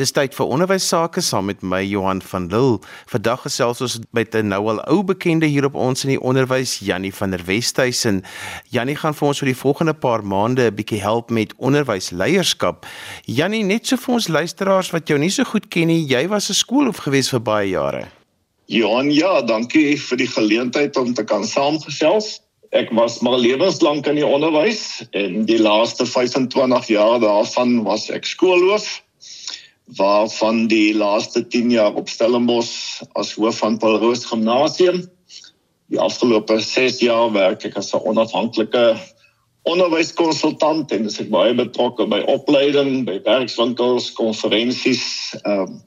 Dis tyd vir onderwys sake saam met my Johan van Lille. Vandag gesels ons met 'n nou al ou bekende hier op ons in die onderwys, Jannie van der Westhuizen. Jannie gaan vir ons vir die volgende paar maande 'n bietjie help met onderwysleierskap. Jannie, net so vir ons luisteraars wat jou nie so goed ken nie, jy was 'n skoolhoof gewees vir baie jare. Johan, ja, dankie vir die geleentheid om te kan saamgesels. Ek was maar lewenslank in die onderwys en die laaste 25 jaar daarvan was ek skoolhoof waarvan die laaste 10 jaar op Stellenbosch as hoof van Paulroos Gimnasium. Die afgelope 6 jaar werk ek as 'n onafhanklike onderwyskonsultant en ek baie betrokke by opleiding, by werkswinkels, konferensies, ehm um,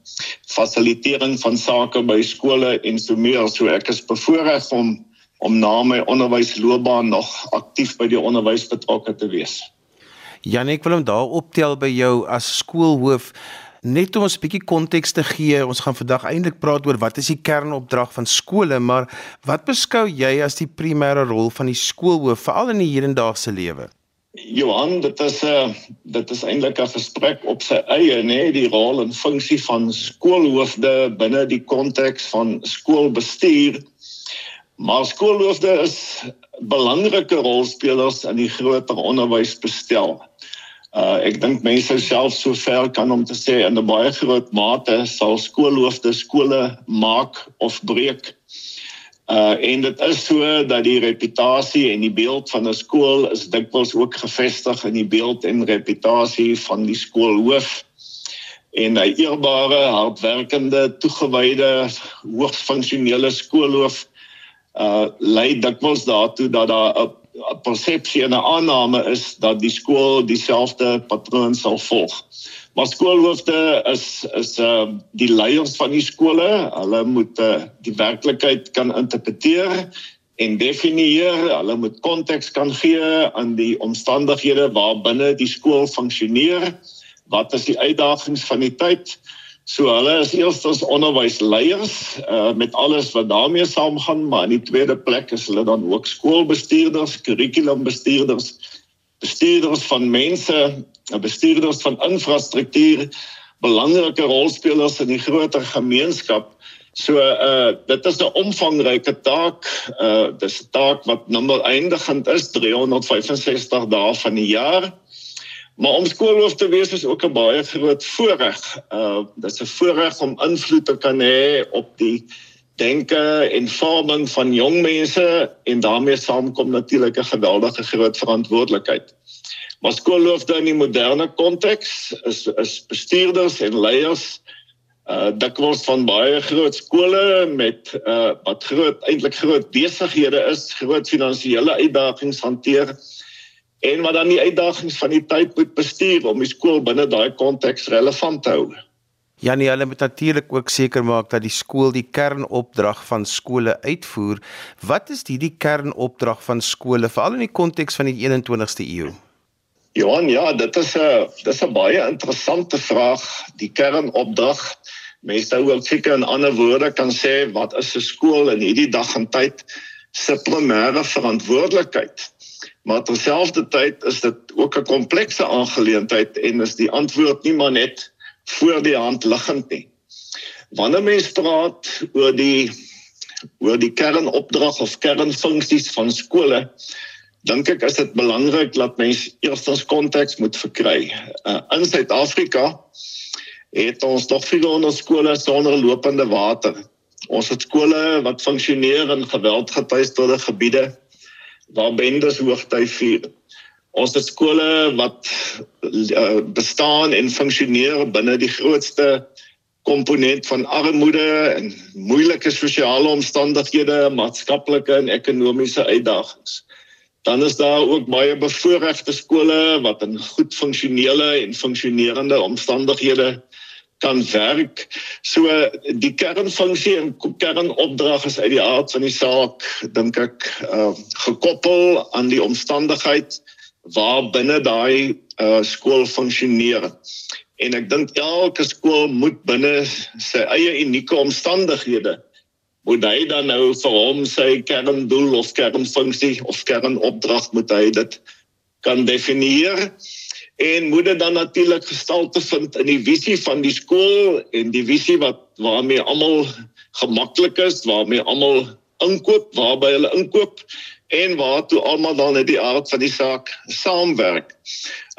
fasilitering van sake by skole en so meer. So ek is bevoorreg om om na my onderwysloopbaan nog aktief by die onderwys betrokke te wees. Janek wil hom daar optel by jou as skoolhoof net om ons 'n bietjie konteks te gee, ons gaan vandag eintlik praat oor wat is die kernopdrag van skole, maar wat beskou jy as die primêre rol van die skoolhoof veral in die hedendaagse lewe? Johan, dit is 'n uh, eh, dit is eintlik 'n gesprek op sy eie, nê, nee, die rol en funksie van skoolhoofde binne die konteks van skoolbestuur. Maar skoolhoofde is belangrike rolspelers in die groter onderwysbestel. Uh ek dink mense self so ver kan om te sê in 'n baie groot mate sal skoolhoofde skole maak of breek. Uh en dit is so dat die reputasie en die beeld van 'n skool is dikwels ook gefestig in die beeld en reputasie van die skoolhoof en 'n eerbare, hardwerkende, toegewyde, hoogs funksionele skoolhoof uh lei dikwels daartoe dat daar 'n persepsie en 'n aanname is dat die skool dieselfde patroon sal volg. Maar skoolhoofde is is uh die leiers van die skole. Hulle moet uh, die werklikheid kan interpreteer en definieer. Hulle moet konteks kan gee aan die omstandighede waarbinne die skool funksioneer. Wat is die uitdagings van die tyd? So hulle is eerstens onderwysleiers uh, met alles wat daarmee saamgaan, maar in die tweede plek is hulle dan ook skoolbestuurders, kurrikulumbestuurders, bestuurders van mense, bestuurders van infrastruktuur, belangrike rolspelers in die groter gemeenskap. So uh dit is 'n omvangryke taak. Uh dis 'n taak wat nommer eindigend is 365 dae van die jaar. Maar om skoolhoof te wees is ook 'n baie groot voorreg. Uh dit is 'n voorreg om invloed te kan hê op die denke en vorming van jong mense en daarmee saamkom natuurlik 'n geweldige groot verantwoordelikheid. Maar skoolhoofde in die moderne konteks is is bestuurders en leiers uh dikwels van baie groot skole met uh wat groot eintlik groot besighede is, groot finansiële uitdagings hanteer en wat dan die uitdagings van die tyd moet bestuur om die skool binne daai konteks relevant te hou. Ja nee, hulle moet natuurlik ook seker maak dat die skool die kernopdrag van skole uitvoer. Wat is die die kernopdrag van skole veral in die konteks van die 21ste eeu? Johan, ja, dit is 'n dis 'n baie interessante vraag. Die kernopdrag mense sou ook seker in ander woorde kan sê wat is 'n skool in hierdie dag en tyd se primêre verantwoordelikheid? Maar terselfdertyd is dit ook 'n komplekse aangeleentheid en is die antwoord nie maar net voor die hand liggend nie. Wanneer mens praat oor die oor die kernopdrag of kernfunksies van skole, dink ek is dit belangrik dat mens eerstens konteks moet verkry. Uh, in Suid-Afrika het ons tog veel onder skole sonder lopende water. Ons het skole wat funksioneer in geweldgetuieerde gebiede waar bendes hoogtyd vier. Ons het skole wat uh, bestaan en funksioneer binne die grootste komponent van armoede en moeilike sosiale omstandighede, maatskaplike en ekonomiese uitdagings. Dan is daar ook baie bevoorregte skole wat in goed funksionele en funksionerende omstandighede kan werk. So die kernfunksie en kernopdrag is uit die aard van die saak dink ek uh, gekoppel aan die omstandigheid waar binne daai uh, skool funksioneer. En ek dink elke skool moet binne sy eie unieke omstandighede moet hy dan nou vir hom sy kerndoel of kernfunksie of kernopdrag moet hy dit kan definieer en moet dit dan natuurlik gestalte vind in die visie van die skool en die visie wat waarmee almal gemaklik is, waarmee almal inkoop, waarby hulle inkoop en waartoe almal dan net die aard van die saak saamwerk.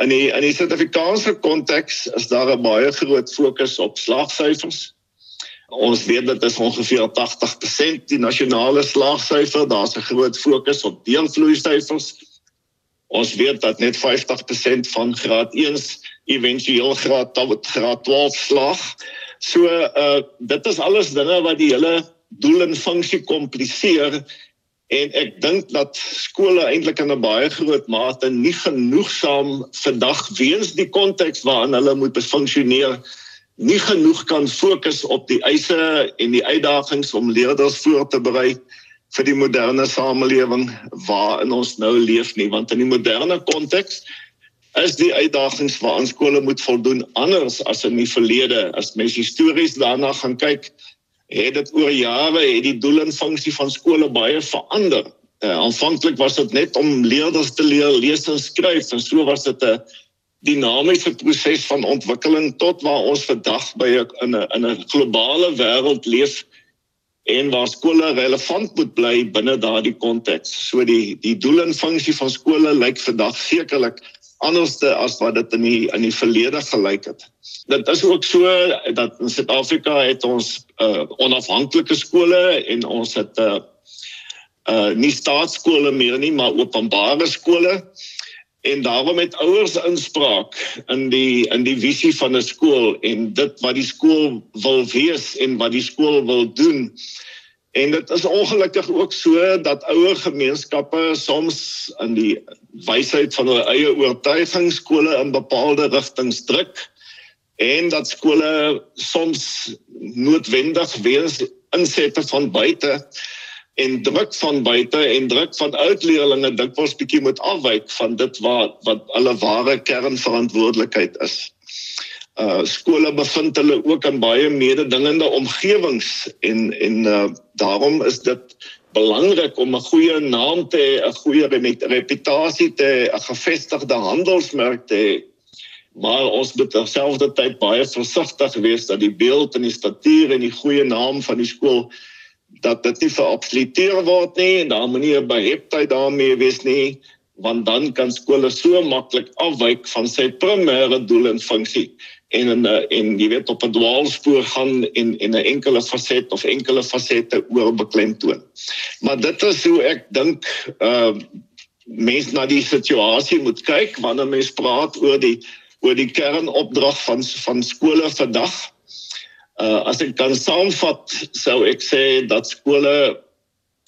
In die in die Suid-Afrikaanse konteks is daar 'n baie groot fokus op slaagsyfers. Ons weet dit is ongeveer 80% die nasionale slaagsyfer, daar's 'n groot fokus op deelvloeisyfers. Ons weet dat net 50% van graad 1s éventueel graad graad 12 slaag. So uh dit is alles dinge wat die hele doel en funksie kompliseer en ek dink dat skole eintlik in 'n baie groot mate nie genoegsaam vandag weens die konteks waarin hulle moet funksioneer nie genoeg kan fokus op die eise en die uitdagings om leerders voor te berei vir die moderne samelewing waarin ons nou leef nie. Want in die moderne konteks is die uitdagings waaraan skole moet voldoen anders as in die verlede. As mens histories daarna gaan kyk het dit oor jare het die doel en funksie van skole baie verander. Uh, aanvanklik was dit net om leerders te leer lees en skryf en so was dit 'n dinamiese proses van ontwikkeling tot waar ons vandag by in 'n in 'n globale wêreld leef en waar skole relevant moet bly binne daardie konteks. So die die doel en funksie van skole lyk vandag sekerlik anderste as wat dit in die in die verlede gelyk het. Dit is ook so dat in Suid-Afrika het ons uh, onafhanklike skole en ons het 'n uh, uh, nie staatskole meer nie, maar openbare skole en daarom het ouers inspraak in die in die visie van 'n skool en dit wat die skool wil wees en wat die skool wil doen. En dit is ongelukkig ook so dat ouer gemeenskappe soms in die wysheid van hulle eie oortuiging skole in bepaalde rigtings druk en dat skole soms noodwendig weens insette van buite en druk van buite en druk van oudleerlinge dikwels bietjie moet afwyk van dit wat wat hulle ware kernverantwoordelikheid is. Uh skole bevind hulle ook in baie mededingende omgewings en en uh daarom is dit belangrik om 'n goeie naam te hê, 'n goeie reputasie te hê, 'n gevestigde handelsmerk te hê. Maar ons moet terselfdertyd baie versigtig wees dat die beeld en die statuur en die goeie naam van die skool dat dit nie verabsoluteer word nie en daar moenie 'n beheptheid daarmee wees nie want dan kan skole so maklik afwyk van sy primêre doel en funksie en en en jy weet op 'n dwaalspoor gaan en en 'n enkele faset of enkele fasette oorbeklemtoon. Maar dit is hoe ek dink uh mens na die situasie moet kyk wanneer mens praat oor die oor die kernopdrag van van skole vandag. Uh as ek kan saamvat, sou ek sê dat skole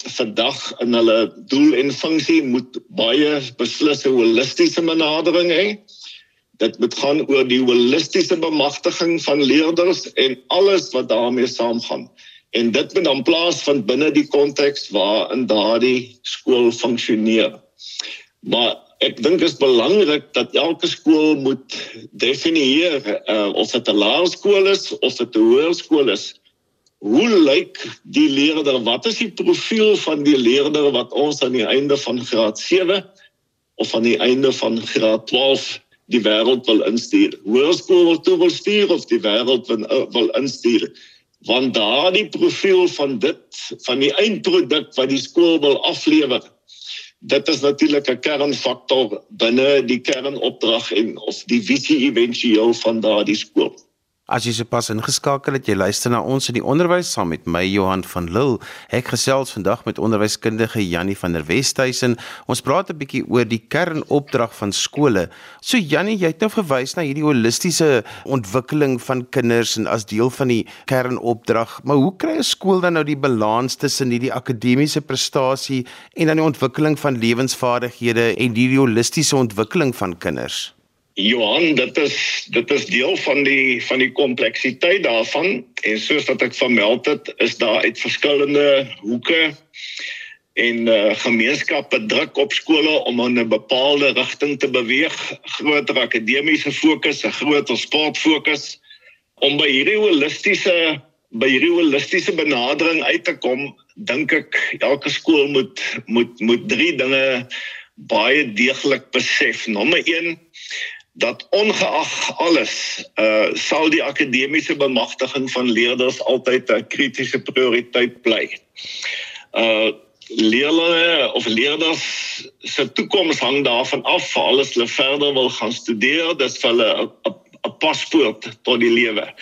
vandag in hulle doel en funksie moet baie beslis 'n holistiese benadering hê. Dit moet gaan oor die holistiese bemagtiging van leerders en alles wat daarmee saamgaan. En dit moet dan plaasvind binne die konteks waarin daardie skool funksioneer. Maar ek dink is belangrik dat elke skool moet definieer uh, of dit 'n laerskool is of dit 'n hoërskool is. Hoe lyk die leerder? Wat is die profiel van die leerder wat ons aan die einde van graad 7 of aan die einde van graad 12 die wêreld wil instuur? Hoërskool wil toe wil stuur of die wêreld wil, uh, wil instuur? Want daardie profiel van dit van die eindproduk wat die skool wil aflewer dit is natuurlik 'n kernfaktor binne die kernopdrag en of die visie éventueel van daardie skool. As jy sopas ingeskakel het, jy luister na ons in die onderwys saam met my Johan van Lille. Ek gesels vandag met onderwyskundige Jannie van der Westhuizen. Ons praat 'n bietjie oor die kernopdrag van skole. So Jannie, jy het nou verwys na hierdie holistiese ontwikkeling van kinders en as deel van die kernopdrag. Maar hoe kry 'n skool dan nou die balans tussen hierdie akademiese prestasie en dan die ontwikkeling van lewensvaardighede en hierdie holistiese ontwikkeling van kinders? Johan, dit is dit is deel van die van die kompleksiteit daarvan en soos wat ek vermeld het, is daar uit verskillende hoeke en uh, gemeenskappe druk op skole om in 'n bepaalde rigting te beweeg, groter akademiese fokus, 'n groter sportfokus om by hierdie holistiese by hierdie holistiese benadering uit te kom, dink ek elke skool moet moet moet drie dinge baie deeglik besef. Nommer 1 dat ongeag alles uh sal die akademiese bemagtiging van leerders altyd 'n kritiese prioriteit bly. Uh leerlinge of leerders se toekoms hang daarvan af vir alles hulle verder wil gaan studeer, dis vir hulle 'n paspoort tot die lewe.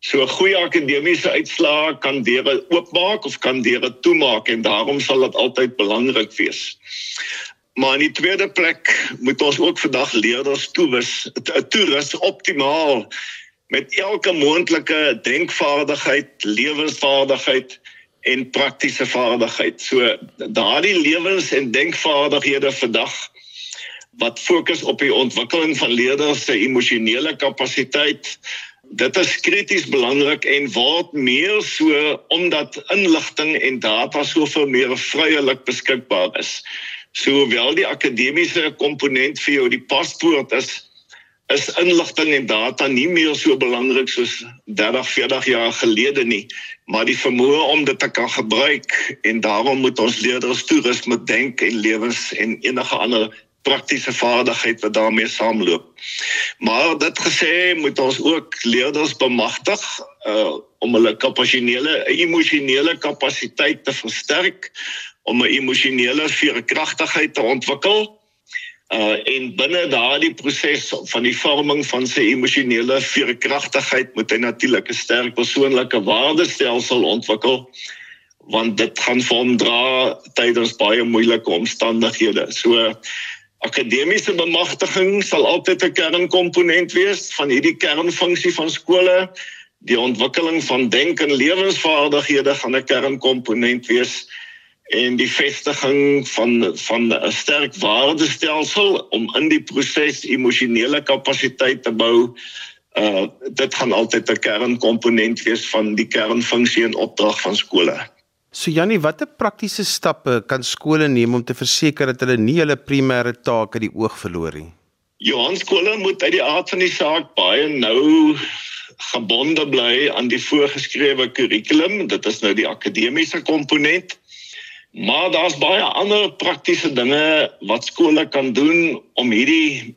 So 'n goeie akademiese uitslae kan deure oopmaak of kan deure toemaak en daarom sal dit altyd belangrik wees. Maar in die tweede plek moet ons ook vandag leerders toewys, 'n toerus optimaal met elke moontlike denkvaardigheid, lewensvaardigheid en praktiese vaardigheid. So daardie lewens- en denkvaardighede vandag wat fokus op die ontwikkeling van leerders se emosionele kapasiteit dit is krities belangrik en word meer so omdat inligting en data soveel meer vryelik beskikbaar is. Sowel die akademiese komponent vir jou die paspoort is is inligting en data nie meer so belangrik soos 30, 40 jaar gelede nie, maar die vermoë om dit te kan gebruik en daarom moet ons leerders toerus met denk en lewens en enige ander praktiese vaardigheid wat daarmee saamloop. Maar dit gesê moet ons ook leerders bemagtig uh om hulle kapasitele emosionele kapasiteit te versterk om 'n emosionele veerkragtigheid te ontwikkel. Uh en binne daardie proses van die vorming van sy emosionele veerkragtigheid moet hy natuurlik 'n sterk persoonlike waardestelsel ontwikkel want dit gaan vir hom dra tydens baie moeilike omstandighede. So Akademiese bemagtiging sal altyd 'n kernkomponent wees van hierdie kernfunksie van skole. Die ontwikkeling van denk- en lewensvaardighede gaan 'n kernkomponent wees en die vestiging van van 'n sterk waardestelsel om in die proses emosionele kapasiteit te bou. Uh dit gaan altyd 'n kernkomponent wees van die kernfunksie en opdrag van skole. So Jannie, watter praktiese stappe kan skole neem om te verseker dat hulle nie hulle primêre take uit die oog verloor nie? Johan skole moet uit die aard van die saak baie nou gebonde bly aan die voorgeskrewe kurrikulum. Dit is nou die akademiese komponent. Maar daar's baie ander praktiese dinge wat skole kan doen om hierdie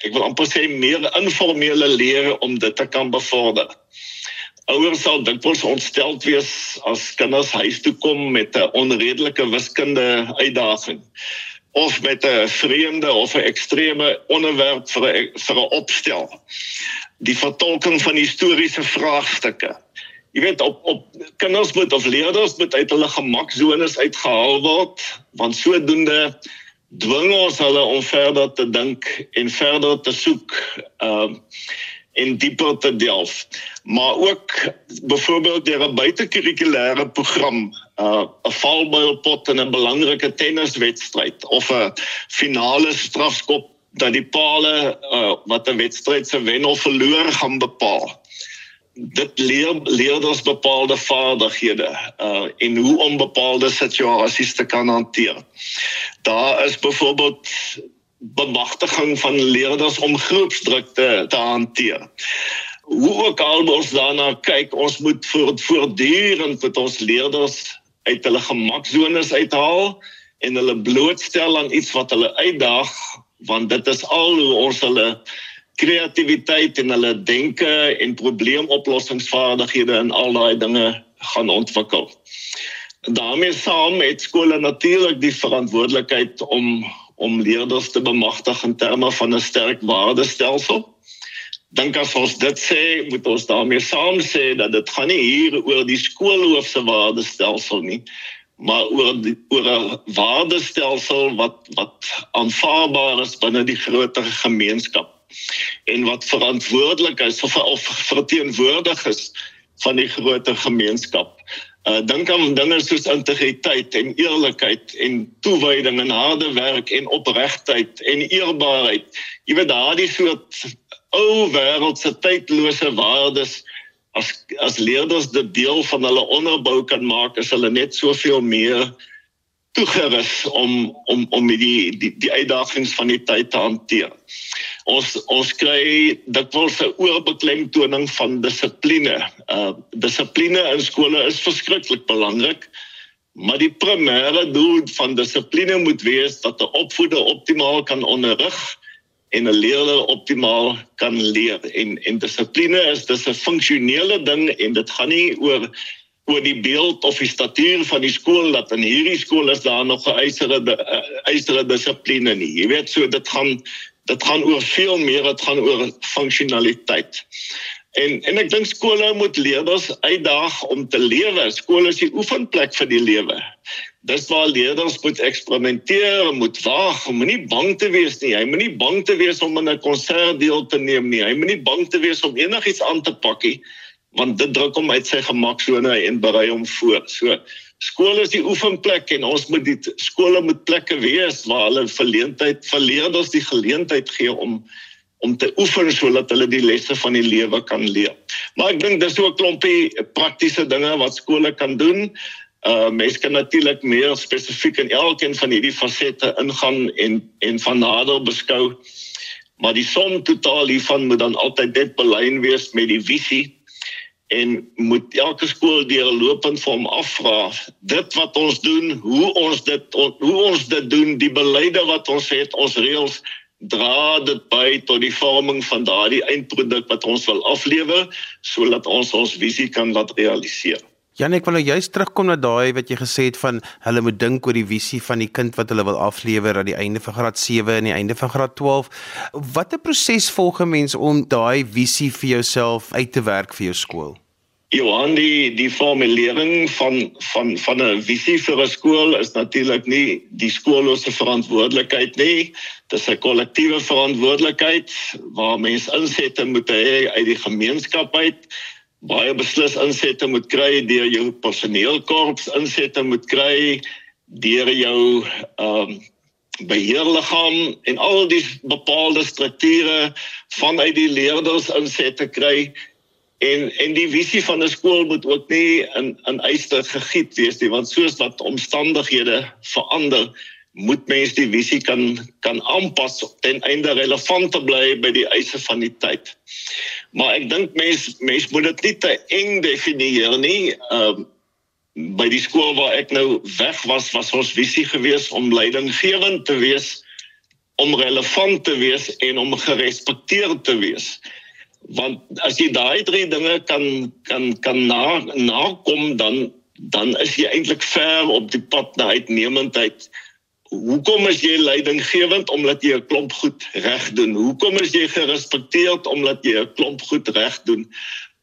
ek wil amper sê meer informele leer om dit te kan bevorder ouers sal dikwels ontsteld wees as kinders huis toe kom met 'n onredelike wiskunde uitdaging of met 'n vreemde of 'n ekstreme onderwerp vir 'n vir 'n opstel. Die vertolking van historiese vraagstukke. Jy weet op op kinders moet of leerders moet uit hulle gemaksones uitgehaal word want sodoende dwing ons hulle om verder te dink en verder te soek. Ehm uh, en dieper te delf. Maar ook byvoorbeeld deur 'n buitekurrikulêre program, uh, 'n valbuilpot en 'n belangrike tenniswedstryd of 'n finale strafskop dat die paale uh, wat 'n wedstryd se wen of verloor gaan bepaal. Dit leer leerders bepaalde vaardighede uh en hoe om bepaalde situasies te kan hanteer. Daar is byvoorbeeld bemagtiging van leerders om groepsdruk te, te hanteer. Hoe ook al ons daarna kyk, ons moet voort, voortdurend met ons leerders uit hulle gemaksones uithaal en hulle blootstel aan iets wat hulle uitdaag want dit is al hoe ons hulle kreatiwiteit en hulle denke en probleemoplossingsvaardighede en al daai dinge gaan ontwikkel. daarmee saam het skole natuurlik die verantwoordelikheid om om leerders te bemagtig in terme van 'n sterk waardestelsel. Dink as ons dit sê, moet ons daarmee saam sê dat dit gaan nie hier oor die skoolhoof se waardestelsel nie, maar oor die, oor 'n waardestelsel wat wat aanvaarbaar is binne die groter gemeenskap en wat verantwoordelik is of, of verteenwoordig is van die groter gemeenskap. Uh dink aan dinge soos integriteit en eerlikheid en toewyding en harde werk en opregtheid en eerbaarheid. Jy weet daardie soort ou wêreldse tydlose waardes as as leerders dit deel van hulle onderbou kan maak, is hulle net soveel meer toegerus om om om die die die uitdagings van die tyd te hanteer ons ons kry dikwels 'n oorbeklemtoning van dissipline. Uh dissipline in skole is verskriklik belangrik, maar die primêre doel van dissipline moet wees dat 'n opvoeder optimaal kan onderrig en 'n leerder optimaal kan leer. En en dissipline is dis 'n funksionele ding en dit gaan nie oor oor die beeld of die statuur van die skool dat in hierdie skool is daar nog 'n eisere eisere dissipline nie. Jy weet so dit gaan dit gaan oor veel meer, dit gaan oor funksionaliteit. En en ek dink skole moet leerders uitdaag om te lewe. Skole is die oefenplek vir die lewe. Dis waar leerders moet eksperimenteer, moet waag, moenie bang te wees nie. Hy moenie bang te wees om aan 'n konsert deel te neem nie. Hy moenie bang te wees om enigiets aan te pak nie, want dit druk hom uit sy gemaksone en berei hom voor. So skole is die oefenplek en ons moet die skole moet plekke wees waar hulle verleentheid vir leerders die geleentheid gee om om te oefen sodat hulle die lesse van die lewe kan leer. Maar ek dink dis so 'n klompie praktiese dinge wat skole kan doen. Uh mens kan natuurlik meer spesifiek in elkeen van hierdie fasette ingaan en en van nader beskou. Maar die som totaal hiervan moet dan altyd net belyn wees met die visie en moet elke skool deurlopend vir hom afvra dit wat ons doen, hoe ons dit hoe ons dit doen, die beleide wat ons het, ons reëls dra dit by tot die vorming van daardie eindproduk wat ons wil aflewer sodat ons ons visie kan laat realiseer. Jan, ek wil nou juist terugkom na daai wat jy gesê het van hulle moet dink oor die visie van die kind wat hulle wil aflewer aan die einde van graad 7 en die einde van graad 12. Watter proses volg 'n mens om daai visie vir jouself uit te werk vir jou skool? Johan, die die formulering van van van 'n visie vir 'n skool is natuurlik nie die skool se verantwoordelikheid nie. Dit is 'n kollektiewe verantwoordelikheid waar mense insette moet hê uit die gemeenskap uit baie beslis insette moet kry deur jou personeelkorps insette moet kry deur jou ehm um, beheerliggaam en al die bepaalde strukture vanuit die leerders insette kry. En en die visie van 'n skool moet ook nie in in eiste gegiet wees nie want soos wat omstandighede verander moet mens die visie kan kan aanpas ten einde relevant te bly by die eise van die tyd. Maar ek dink mens mens moet dit nie te eng definieer nie. Ehm uh, by die skool waar ek nou weg was was ons visie gewees om leidinggewend te wees, om relevant te wees en om gerespekteer te wees. Want as jy daai drie dinge kan kan kan na nakom dan dan is jy eintlik ver op die pad na uitnemendheid Hoekom is jy leidinggewend omdat jy 'n klomp goed reg doen? Hoekom is jy gerespekteerd omdat jy 'n klomp goed reg doen?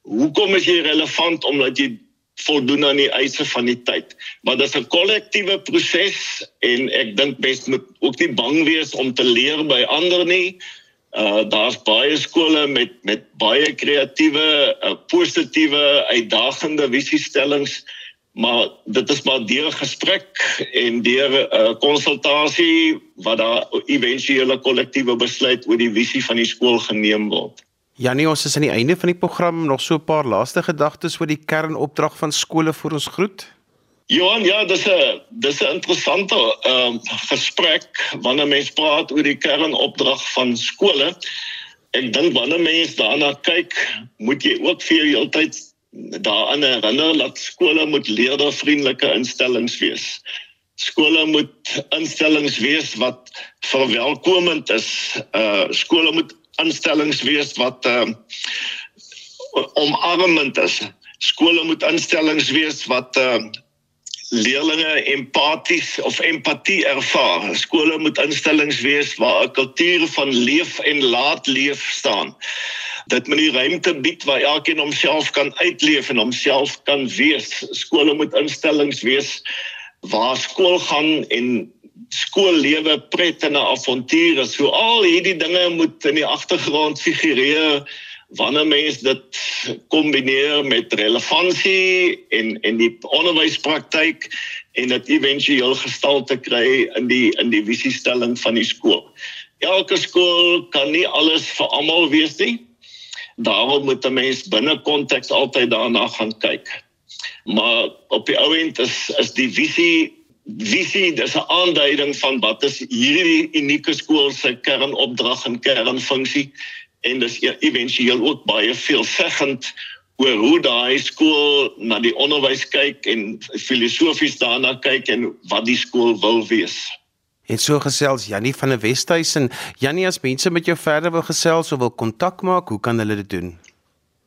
Hoekom is jy relevant omdat jy voldoen aan die eise van die tyd? Maar dit is 'n kollektiewe proses en ek dink mense moet ook nie bang wees om te leer by ander nie. Uh daar's baie skole met met baie kreatiewe, uh, positiewe, uitdagende visiestellings maar dit is maar deur gesprek en deur 'n uh, konsultasie wat daar éventuele kollektiewe besluit oor die visie van die skool geneem word. Janie, ons is aan die einde van die program nog so 'n paar laaste gedagtes oor die kernopdrag van skole vir ons groet. Johan, ja, dis 'n dis 'n interessante ehm uh, gesprek wanneer mense praat oor die kernopdrag van skole. Ek dink wanneer mense daarna kyk, moet jy ook vir jou heeltyd daaraan herinner dat skole moet leerdervriendelike instellings wees. Skole moet instellings wees wat verwelkomend is. Uh skole moet instellings wees wat uh omarmend is. Skole moet instellings wees wat uh leerlinge empaties of empatie ervaar. Skole moet instellings wees waar 'n kultuur van leef en laat leef staan dit moet die ruimte bied waar elkeen homself kan uitleef en homself kan wees. Skole moet instellings wees waar skool gaan en skoollewe pret en 'n avontuur. So al hierdie dinge moet in die agtergrond figureer wanneer mens dit kombineer met relevantie en en die onderwyspraktyk en dit éventueel gestalte kry in die in die visiestelling van die skool. Elke skool kan nie alles vir almal wees nie daarom moet 'n mens binne konteks altyd daarna gaan kyk. Maar op die ou end is is die visie visie dis 'n aanduiding van wat is hierdie unieke skool se kernopdrag en kernfunksie en dis éventueel ook baie veelzeggend oor hoe daai skool na die onderwys kyk en filosofies daarna kyk en wat die skool wil wees. En so gesels Jannie van der Westhuizen. Jannie, as mense met jou verder wil gesels of wil kontak maak, hoe kan hulle dit doen?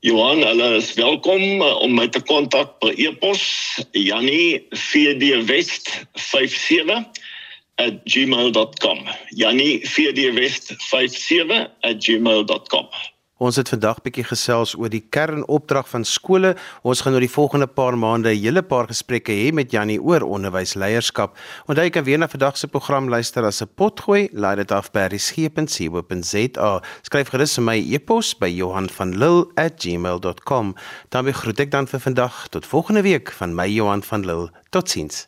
Johan, hulle is welkom uh, om my te kontak per e-pos Jannie vdwest57 @gmail.com. Jannie vdwest57 Ons het vandag bietjie gesels oor die kernopdrag van skole. Ons gaan oor die volgende paar maande 'n hele paar gesprekke hê met Jannie oor onderwysleierskap. Onthou jy kan weer na vandag se program luister as 'n potgooi. Laai dit af by resgep.co.za. Skryf gerus vir my e-pos by Johan van Lille@gmail.com. Dan groet ek dan vir vandag tot volgende week van my Johan van Lille. Totsiens.